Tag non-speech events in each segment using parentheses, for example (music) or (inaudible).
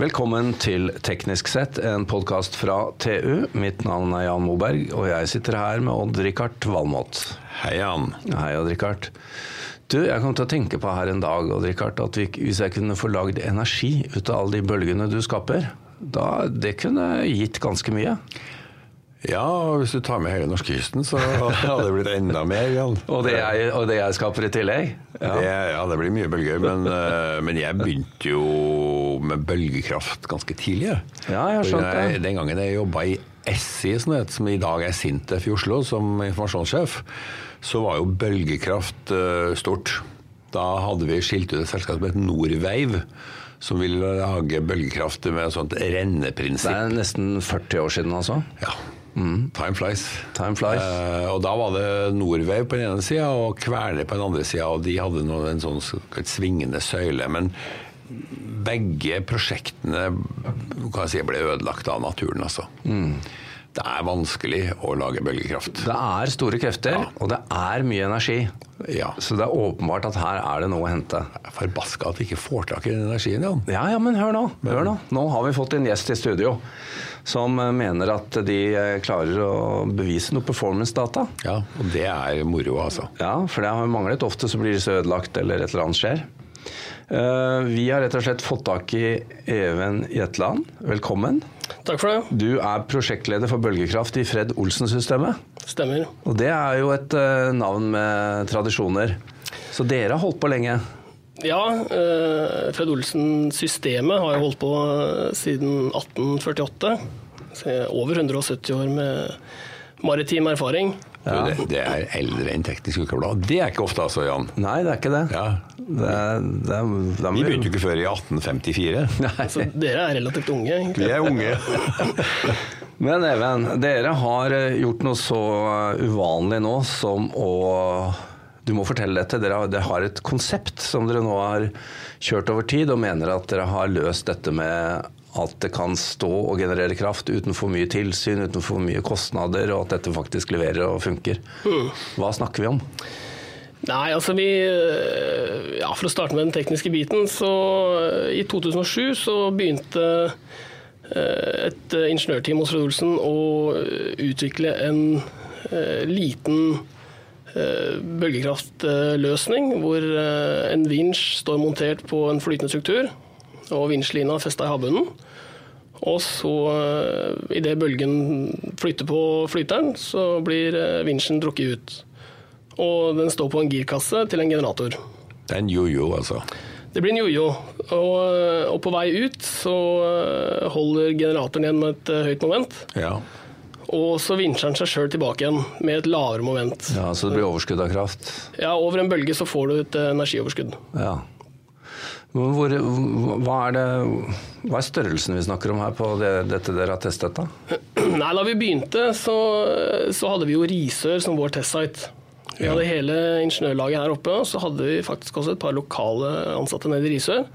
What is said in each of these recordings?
Velkommen til Teknisk sett, en podkast fra TU. Mitt navn er Jan Moberg, og jeg sitter her med Odd-Rikard Valmot. Hei, Jan. Hei, Odd-Rikard. Du, jeg kom til å tenke på her en dag Odd-Rikard, at vi, hvis jeg kunne få lagd energi ut av alle de bølgene du skaper, da, det kunne gitt ganske mye. Ja, og hvis du tar med hele norskekysten, så (laughs) hadde det blitt enda mer. Jan. Og det jeg, og det jeg skaper i tillegg? Ja. Det, ja, det blir mye bølger. Men, eh, men, jeg begynte jo med bølgekraft ganske tidlig. Ja, jeg skjønte det. Den gangen jeg jobba i SI, som i dag er Sintef i Oslo, som informasjonssjef, så var jo bølgekraft uh, stort. Da hadde vi skilt ut et selskap som het Norveiv som ville lage bølgekraft med et sånt renneprinsipp. Det er nesten 40 år siden, altså? Ja. Mm. Time flies. Time flies. Eh, og da var det Norway på den ene sida og Kværner på den andre sida, og de hadde noe, en sånn svingende søyle. Men begge prosjektene kan jeg si, ble ødelagt av naturen, altså. Mm. Det er vanskelig å lage bølgekraft. Det er store krefter, ja. og det er mye energi. Ja. Så det er åpenbart at her er det noe å hente. Forbaska at vi ikke får tak i den energien, Jan. Ja, ja, men hør nå. hør nå. Nå har vi fått en gjest i studio som eh, mener at de eh, klarer å bevise noe performance-data. Ja, og det er moro, altså. Ja, for det har manglet. Ofte så blir disse ødelagt eller et eller annet skjer. Eh, vi har rett og slett fått tak i Even Jetland. Velkommen. Takk for det. Du er prosjektleder for bølgekraft i Fred Olsen-systemet. Stemmer. Og det er jo et navn med tradisjoner. Så dere har holdt på lenge? Ja, uh, Fred Olsen-systemet har jo holdt på siden 1848. Over 170 år med maritim erfaring. Ja. Det, det, er eldre enn Teknisk Ukeblad. Det er ikke ofte altså, Jan? Nei, det er ikke det. Ja. det, det, det Vi begynte jo ikke før i 1854. Nei. Så dere er relativt unge, egentlig. Vi er unge. (laughs) Men Even, dere har gjort noe så uvanlig nå som å du må fortelle dette. Dere har, dere har et konsept som dere nå har kjørt over tid, og mener at dere har løst dette med at det kan stå og generere kraft uten for mye tilsyn, uten for mye kostnader, og at dette faktisk leverer og funker. Hva snakker vi om? Nei, altså vi Ja, for å starte med den tekniske biten, så i 2007 så begynte eh, et ingeniørteam hos Fred Olsen å utvikle en liten bølgekraftløsning, hvor en vinsj står montert på en flytende struktur, og vinsjlina festa i havbunnen. Og så, eh, idet bølgen flytter på flyteren, så blir vinsjen drukket ut. Og den står på en girkasse til en generator. Det er en jojo, altså? Det blir en jojo. Og, og, på vei ut så holder generatoren igjen med et høyt moment. Ja. Og så vinsjer den seg sjøl tilbake igjen med et lavere moment. Ja, Så det blir overskudd av kraft? Ja, over en bølge så får du et eh, energioverskudd. Ja. Hvor, hva, er det, hva er størrelsen vi snakker om her på det, dette dere har testet? Da (clears throat) Nei, da vi begynte, så, så hadde vi jo Risør som vår testsite. Vi hadde hele ingeniørlaget her oppe, og så hadde vi faktisk også et par lokale ansatte nede i Risør.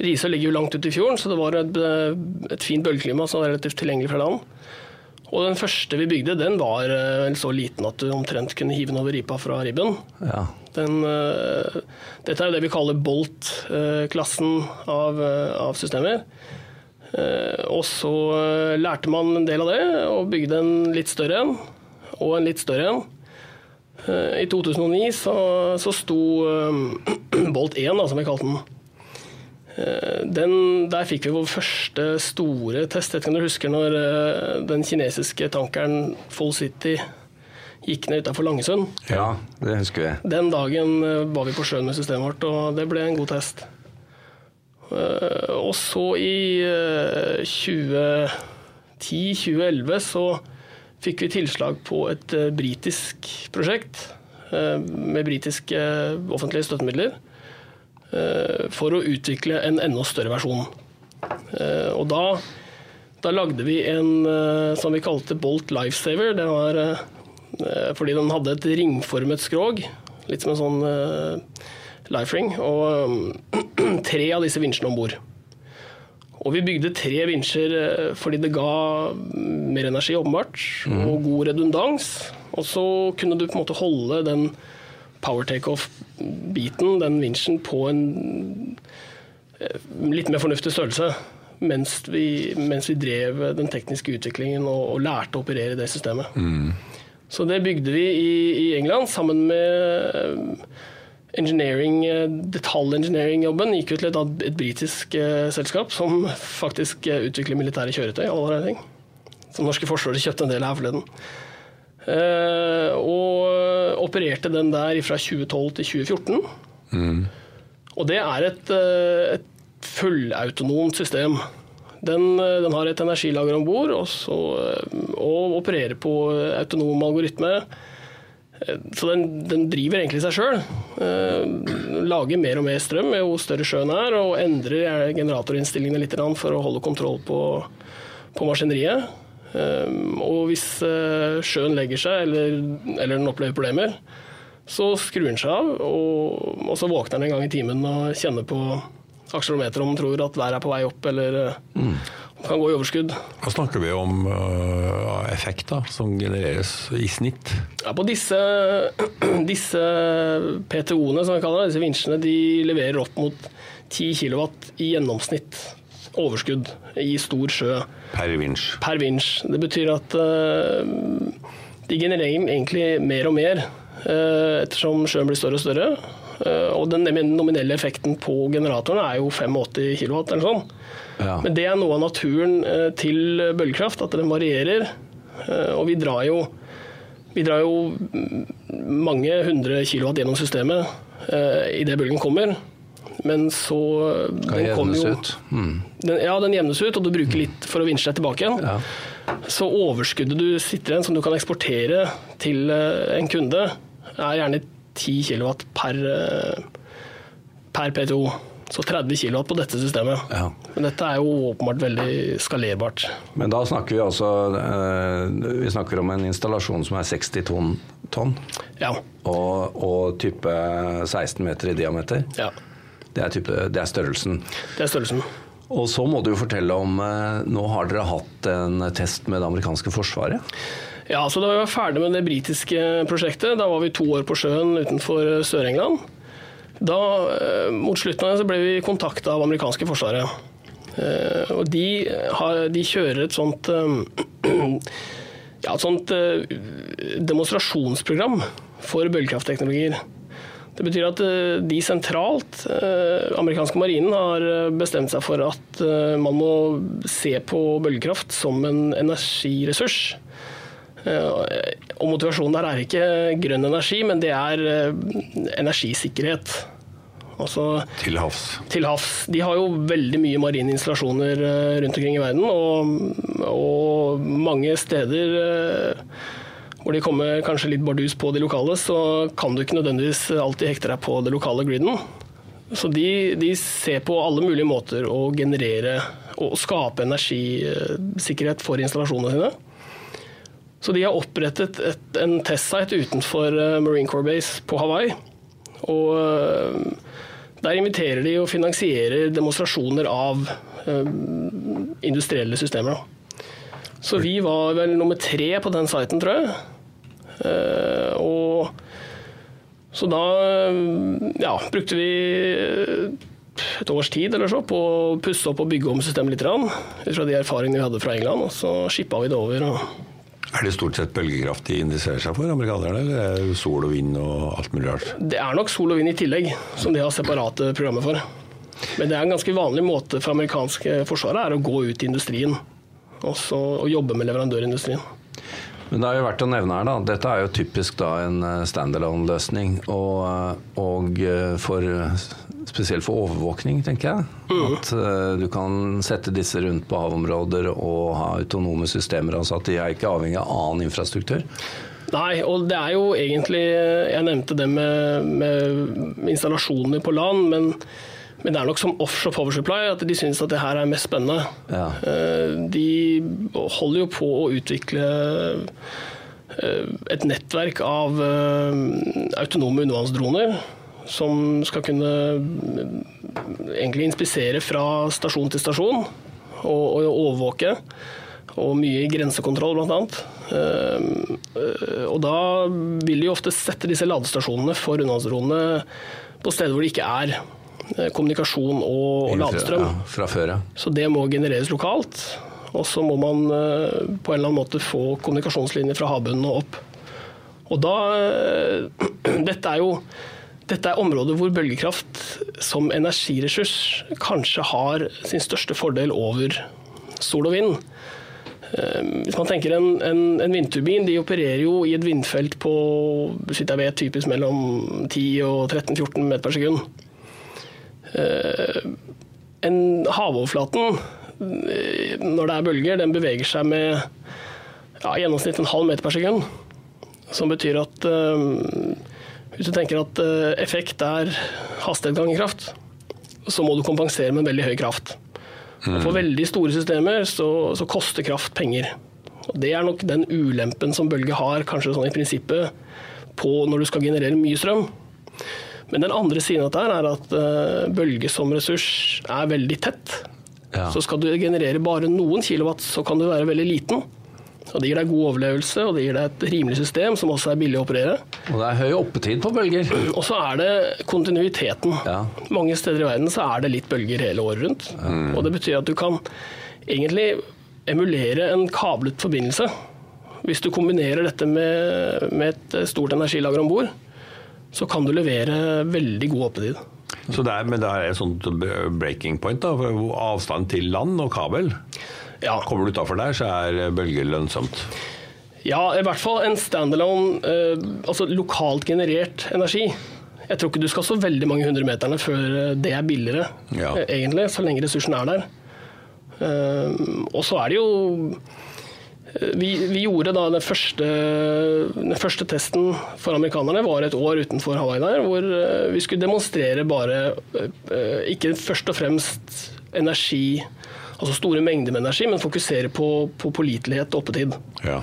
Risør ligger jo langt ute i fjorden, så det var et, et fint bølgeklima som var relativt tilgjengelig fra land. Og den første vi bygde, den var uh, så liten at du omtrent kunne hive den over ripa fra ribben. Ja. Den, uh, dette er jo det vi kaller Bolt-klassen av, uh, av, systemer. og så lærte man en del av det, og bygde en litt større en, og en litt større en. I 2009 så, så sto (clears throat) Bolt 1, da, som vi kalte den, Eh, den, der fikk vi vår første store test. Jeg vet ikke om du husker når eh, den kinesiske tankeren Full City gikk ned utafor Langesund? Ja, det husker jeg. Den dagen eh, var vi på sjøen med systemet vårt, og det ble en god test. Og så i 2010-2011 så fikk vi tilslag på et britisk prosjekt med britiske offentlige støttemidler Eh, for å utvikle en enda større versjon. Eh, og da, da lagde vi en eh, som vi kalte Bolt Lifesaver. Det var fordi den hadde et ringformet skrog, litt som en sånn life-ring, og (clears throat) tre av disse vinsjene om bord. Og vi bygde tre vinsjer fordi det ga mer energi, åpenbart, mm. og god redundans. Og så kunne du på en måte holde den power takeoff-biten, den vinsjen, på en eh, litt mer fornuftig størrelse. mens vi, mens vi drev den tekniske utviklingen og, og lærte å operere det systemet. Så det bygde vi i, i England sammen med eh, engineering, eh, detaljengineering-jobben gikk ut til et, et britisk eh, selskap som faktisk eh, utvikler militære kjøretøy. Som norske forsvaret kjøpte en del her forleden. Eh, og opererte den der fra 2012 til 2014. Og det er et, eh, et fullautonomt system. Den, eh, den har et energilager om bord og, og opererer på autonom algoritme. Så den, den driver egentlig seg sjøl. Lager mer og mer strøm jo større sjøen er, og endrer generatorinnstillingene litt for å holde kontroll på, på maskineriet. Eh, Og hvis eh, sjøen legger seg, eller, eller den opplever problemer, så skrur den seg av, og, og så våkner den en gang i timen og kjenner på aksjelometeret om den tror at været er på vei opp, eller mm. om den kan gå i overskudd. Hva snakker vi om uh, effekter som genereres i snitt? Ja, på disse, (clears throat) disse PTO-ene, som vi kaller det, disse vinsjene, de leverer opp mot 10 kW i gjennomsnitt overskudd i stor sjø Per vinsj. per vinsj. Det betyr at uh, de genererer egentlig mer og mer uh, ettersom sjøen blir større og større. Uh, og den nominelle effekten på generatoren er jo 85 kW eller sånn. Ja. Men det er noe av naturen til bølgekraft, at den varierer. Og vi drar jo, vi drar jo mange hundre kilowatt gjennom systemet eh, idet bølgen kommer. Men så Kan jevnes jo- ut. Mm. Den, ja, den jevnes ut, og du bruker litt for å vinsje deg tilbake igjen. Ja. Så overskuddet du sitter igjen, som du kan eksportere til eh, en kunde, er gjerne 10 kW per, eh, per PTO. Så 30 kW på dette systemet. Ja. Men dette er jo åpenbart veldig skalerbart. Men da snakker vi altså eh, Vi snakker om en installasjon som er 60 tonn, tonn Ja. og, og type 16 meter i diameter. ja. Det er, type, det er størrelsen. Det er størrelsen. Og så må du jo fortelle om eh, Nå har dere hatt en test med det amerikanske forsvaret. Ja, så Da vi var ferdig med det britiske prosjektet, da var vi to år på sjøen utenfor Sør-England. Da, eh, Mot slutten av det så ble vi kontakta av amerikanske forsvaret. Eh, Og de, har, de kjører et sånt eh, (clears throat) ja, et sånt eh, demonstrasjonsprogram for bølgekraftteknologier. Det betyr at eh, de sentralt, eh, amerikanske marinen, har eh, bestemt seg for at man må se på bølgekraft som en energiressurs. Og motivasjonen der er ikke grønn energi, men det er energisikkerhet. Altså Til havs. til havs. De har jo veldig mye marine installasjoner rundt omkring i verden, og, og mange steder hvor de kommer kanskje litt bardus på de lokale, så kan du ikke nødvendigvis alltid hekte deg på det lokale griden. Så de, de ser på alle mulige måter å generere og skape energisikkerhet for installasjonene sine. Så de har opprettet et, en testsite utenfor eh, Marine Corps Base på Hawaii. Og eh, der inviterer de og finansierer demonstrasjoner av eh, industrielle systemer. Så vi var vel nummer tre på den siten, tror jeg. Eh, og så da eh, ja, brukte vi et års tid eller så på å pusse opp og bygge om systemet litt, ut fra de erfaringene vi hadde fra England. Og så shippa vi det over. Er det stort sett bølgekraft de interesserer seg for, amerikanerne? Eller er det sol og vind og alt mulig rart? det er nok sol og vind i tillegg, som de har separate programmer for. Men det er en ganske vanlig måte for amerikanske forsvaret er å gå ut i industrien og, å og jobbe med leverandørindustrien. Men det er jo verdt å nevne her, da. Dette er jo typisk da en eh, standalone-løsning. Og, eh, og eh, for, spesielt for overvåkning, tenker jeg. At eh, du kan sette disse rundt på havområder og ha autonome systemer. Altså at de er ikke avhengig av annen infrastruktur. Nei, og det er jo egentlig Jeg nevnte det med, med installasjoner på land, men, men det er nok som offshore power supply at de syns at det her er mest spennende. Ja. Eh, De holder jo på å utvikle eh, et nettverk av eh, autonome undervannsdroner som skal kunne egentlig inspisere fra stasjon til stasjon og, og overvåke. Og mye grensekontroll, bl.a. Og da vil de ofte sette disse ladestasjonene for undervannsdronene på steder hvor de ikke er kommunikasjon og ladestrøm. Ja, fra før, ja. Så det må genereres lokalt. Og så må man eh, på en eller annen måte få kommunikasjonslinjer fra havbunnen og opp. Og da eh, (clears throat) Dette er jo dette er områder hvor bølgekraft som energiressurs kanskje har sin største fordel over sol og vind. Eh, Hvis man tenker en, en, en vindturbin, de opererer jo i et vindfelt på vet, typisk mellom 10 og 13-14 meter per sekund. Eh, En havoverflaten, eh, når det er bølger, den beveger seg med ja, i gjennomsnitt en halv meter per sekund. Som betyr at uh, hvis du tenker at uh, effekt er hastighet ganger kraft, så må du kompensere med en veldig høy kraft. Mm. For veldig store systemer så, så koster kraft penger. Og Det er nok den ulempen som bølge har, kanskje sånn i prinsippet, på når du skal generere mye strøm. Men den andre siden av dette er at eh, bølge som ressurs er veldig tett. Ja. Så skal du generere bare noen kilowatt, så kan du være veldig liten. Og Det gir deg god overlevelse, og det gir deg et rimelig system som også er billig å operere. Og det er høy oppetid på bølger. (clears throat) Og så er det kontinuiteten. Ja. Mange steder i verden så er det litt bølger hele året rundt. Og det betyr at du kan egentlig emulere en kablet forbindelse. Hvis du kombinerer dette med, med et stort energilager om bord, så kan du levere veldig god oppetid. Så det er, men det er et sånt breaking point, da, for avstand til land og kabel. Ja, Kommer du utafor der, så er bølger lønnsomt. ja, i hvert fall en standalone, eh, altså lokalt generert energi. Jeg tror ikke du skal så veldig mange hundre meterne før eh, det er billigere, Ja. eh, egentlig, så lenge ressursen er der. Eh, og så er det jo eh, vi, vi gjorde da den første, den første testen for amerikanerne var et år utenfor Hawaii der, hvor eh, vi skulle demonstrere bare eh, ikke først og fremst energi, altså store mengder med energi, men fokusere på, på pålitelighet og oppetid. Ja.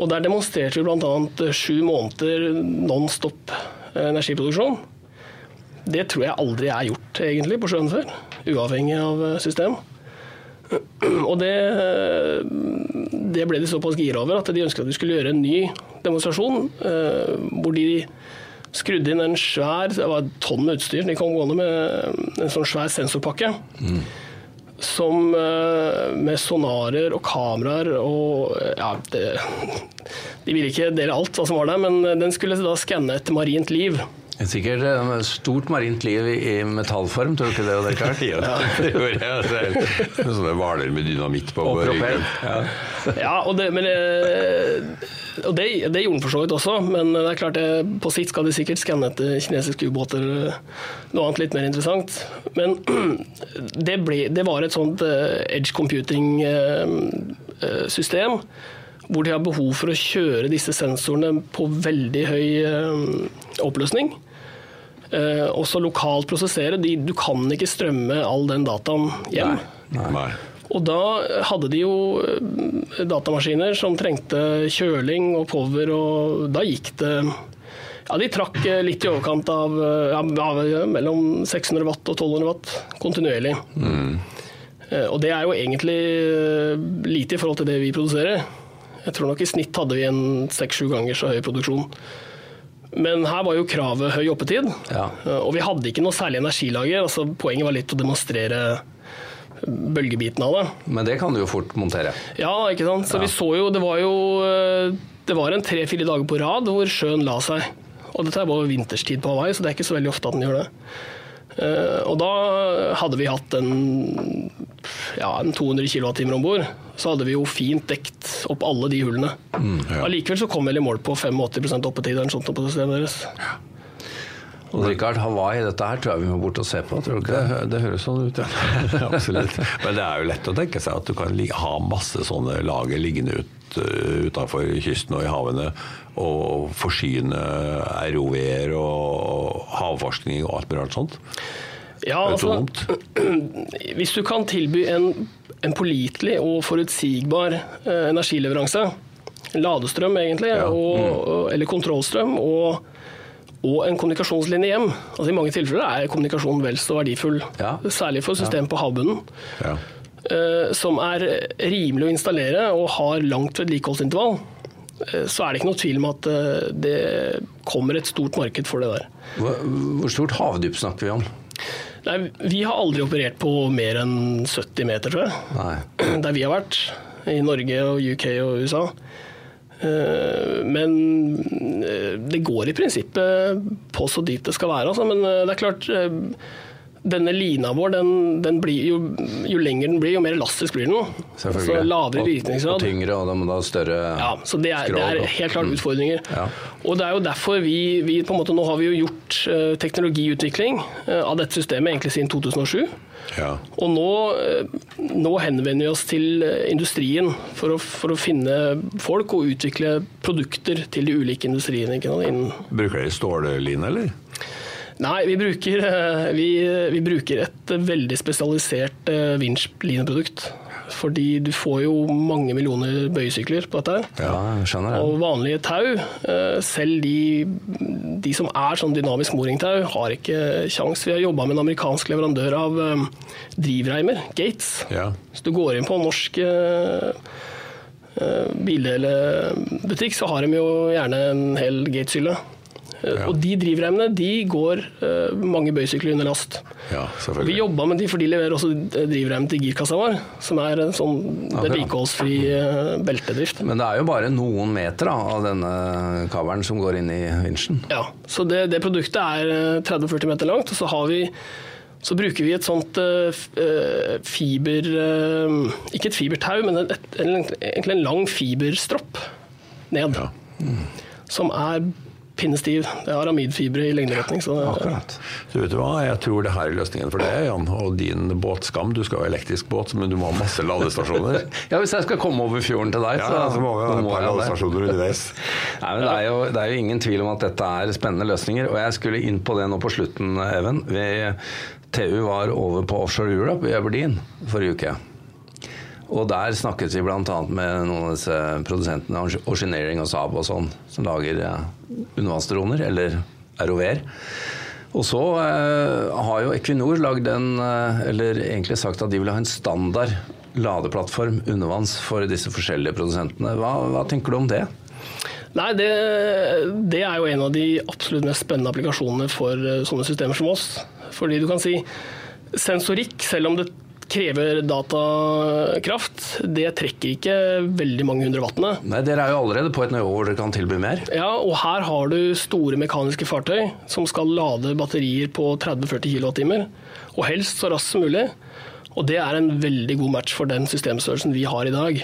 Og der demonstrerte vi bl.a. sju måneder non stop eh, energiproduksjon. Det tror jeg aldri er gjort egentlig på sjøen før, uavhengig av eh, system. (clears throat) Og det, eh, det ble de såpass gira over at de ønsket at vi skulle gjøre en ny demonstrasjon, eh, hvor de skrudde inn en svær det var et tonn med utstyr, de kom gående med en sånn svær sensorpakke. Som eh, med sonarer og kameraer og eh, Ja, det, de ville ikke dele alt hva som var der, men den skulle da skanne et marint liv. Sikkert et stort marint liv i metallform, tror du ikke det? Odd Rikard? (laughs) Ja, det gjorde jeg. Sånne hvaler med dynamitt på Og propell. Ja. (laughs) Ja, og det, men, eh, og det, det gjorde den for så vidt også, men det er klart det, på sikt skal de sikkert skanne etter kinesiske ubåter noe annet litt mer interessant. Men (clears throat) det, ble, det var et sånt eh, edge computing-system hvor de har behov for å kjøre disse sensorene på veldig høy eh, oppløsning. Eh, også lokalt prosessere. Du kan ikke strømme all den dataen hjem. Nei. Og da hadde de jo eh, datamaskiner som trengte kjøling og power, og da gikk det Ja, de trakk eh, litt i overkant av eh, ja, mellom 600 watt og 1200 watt kontinuerlig. Mm. Og det er jo egentlig lite i forhold til det vi produserer. Jeg tror nok i snitt hadde vi en seks-sju ganger så høy produksjon. Men her var jo kravet høy oppetid, Ja. Og vi hadde ikke noe særlig energilager. Altså, poenget var litt å demonstrere bølgebiten av det. Men det kan du jo fort montere. Ja, ikke sant. Så vi så jo Det var jo eh, Det var en tre-fire dager på rad hvor sjøen la seg. Og dette var jo vinterstid på Hawaii, så det er ikke så veldig ofte at den gjør det. Eh, Og da hadde vi hatt en, ja, en 200 kWt om bord. Så hadde vi jo fint dekt opp alle de hullene. ja. Allikevel så kom vi vel i mål på 85% oppetid eller sånt på systemet deres. Og Rikard, Hawaii, dette her tror jeg vi må bort og se på. tror du ikke det? Det, høres sånn ut, ja. (laughs) Absolutt. Men det er jo lett å tenke seg at du kan ha masse sånne lager liggende ut, uh, utenfor kysten og i havene, og forsyne ROV-er og havforskning og alt mulig annet sånt. Ja, altså, (clears throat) hvis du kan tilby en, en pålitelig og forutsigbar eh, energileveranse, ladestrøm egentlig, Ja. og, og- eller kontrollstrøm, og, og en kommunikasjonslinje hjem altså I mange tilfeller er kommunikasjon vel så verdifull, Ja. særlig for system på havbunnen, Ja. Uh, som er rimelig å installere og har langt vedlikeholdsintervall. uh, Så er det ikke noe tvil om at uh, det kommer et stort marked for det der. Hvor, hvor stort havdyp snakker vi om? Nei, vi har aldri operert på mer enn 70 meter, tror jeg. Nei. Der vi har vært. I Norge og UK og USA. Eh, Men eh, det går i prinsippet på så dypt det skal være. Altså. Men eh, det er klart, denne lina vår, den, den blir jo, jo lenger den blir, jo mer elastisk blir den. Selvfølgelig. Så lavere Og- Og tyngre, og da må du ha større Ja, så det er, det er helt klart utfordringer. Ja. Og det er jo derfor vi, vi på en måte Nå har vi jo gjort uh, teknologiutvikling uh, av dette systemet egentlig siden 2007. Ja. Og nå, uh, nå henvender vi oss til industrien for å, for å finne folk og utvikle produkter til de ulike industriene. Bruker dere stålline, eller? Nei, vi bruker, eh, vi, vi bruker et veldig spesialisert eh, vinsjlineprodukt. Fordi du får jo mange millioner bøyesykler på dette. Ja, jeg skjønner det. Og vanlige tau, eh, selv de, de som er sånn dynamisk moringtau, har ikke kjangs. Vi har jobba med en amerikansk leverandør av eh, drivreimer, Gates. Ja. Hvis du går inn på norsk eh, eh, bildelebutikk, så har de jo gjerne en hel Gates-hylle. Eh, Ja. Og de drivreimene de går eh, mange bøysykler under last. ja, Vi jobba med de, for de leverer også drivreim til girkassa vår, som er en sånn vedlikeholdsfri eh, beltedrift. Men det er jo bare noen meter da, av denne kabelen som går inn i vinsjen. Ja, så det, det produktet er eh, 30-40 meter langt, og så har vi så bruker vi et sånt eh, eh, fiber eh, Ikke et fibertau, men et, egentlig en lang fiberstropp ned. Ja. Som er pinnestiv. Det er aramidfibre i lengderetning. Så Akkurat. Så vet du hva, jeg tror det her er løsningen for deg, Jan. Og din båtskam. Du skal ha elektrisk båt, men du må ha masse ladestasjoner. (laughs) Ja, Hvis jeg skal komme over fjorden til deg, Ja, så, så må vi ha et par ladestasjoner underveis. (laughs) Nei, men det, er jo, det er jo ingen tvil om at dette er spennende løsninger. Og jeg skulle inn på det nå på slutten, Even. Vi, TU var over på Offshore Europe i Aberdeen forrige uke. Og der snakket vi bl.a. med noen av disse produsentene, Orginering og Saab og sånn, som lager undervannsdroner, eller ROV-er. Og så eh, har jo Equinor lagd en, eh, eller egentlig sagt at de vil ha en standard ladeplattform undervanns for disse forskjellige produsentene. Hva, hva tenker du om det? Nei, det, det er jo en av de absolutt mest spennende applikasjonene for eh, sånne systemer som oss. Fordi du kan si sensorikk, selv om det krever datakraft, det trekker ikke veldig mange hundre wattene. Nei, Dere er jo allerede på et nivå hvor dere kan tilby mer. Ja, og her har du store mekaniske fartøy som skal lade batterier på 30-40 kWt, og helst så raskt som mulig. Og det er en veldig god match for den systemstørrelsen vi har i dag.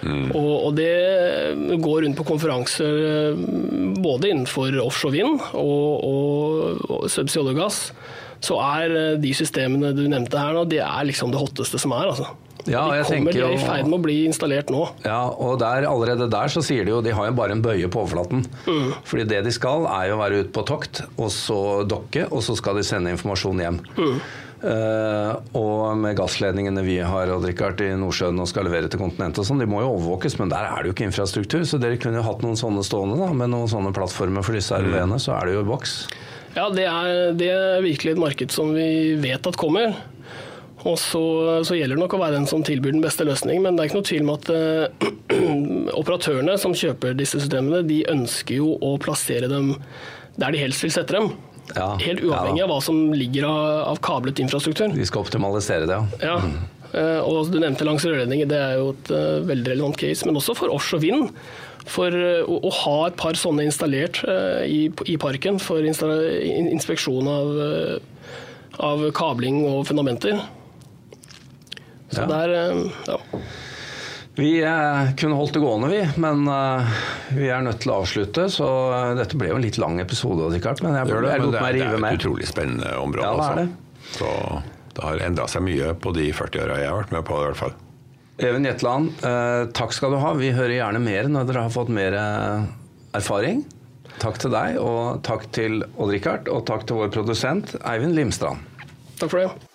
Og, og det går rundt på konferanser eh, både innenfor offshore vind og, og, og subsea olje og gass. Så er eh, de systemene du nevnte her nå, det er liksom det hotteste som er. altså. Ja, og de kommer, de er i ferd med å bli installert nå. Ja, og der, allerede der så sier de jo de har jo bare en bøye på overflaten. Fordi det de skal er jo være ute på tokt, og så dokke, og så skal de sende informasjon hjem. Eh, og med gassledningene vi har Odd Rikard, i Nordsjøen og skal levere til kontinentet og sånn, de må jo overvåkes, men der er det jo ikke infrastruktur. Så dere kunne jo hatt noen sånne stående, da, med noen sånne plattformer for disse RV-ene, så er det jo i boks. Ja, det er, det er virkelig et marked som vi vet at kommer. Og så, så gjelder det nok å være den som tilbyr den beste løsningen, men det er ikke noe tvil om at uh, (clears throat) operatørene som kjøper disse systemene, de ønsker jo å plassere dem der de helst vil sette dem. Ja, Helt uavhengig ja. av hva som ligger av, av kablet infrastruktur. De skal optimalisere det, ja. Ja. Uh, Og du nevnte langs rørledninger, det er jo et uh, veldig relevant case. Men også for offshore vind. For eh, å, å ha et par sånne installert eh, i, i parken for inspeksjon av, eh, av kabling og fundamenter. Så Ja. der, ja. Vi kunne holdt det gående, vi, men vi er nødt til å avslutte. Så dette ble jo en litt lang episode, men jeg, Det det, jeg lot meg rive er, det er et med. utrolig spennende område. Ja, det er altså. Så det har endra seg mye på de 40 åra jeg har vært med på i hvert fall. Even Jetland, eh, takk skal du ha. Vi hører gjerne mer når dere har fått mer eh, erfaring. Takk til deg, og takk til Odd Rikard, og takk til vår produsent Eivind Limstrand. Takk for det.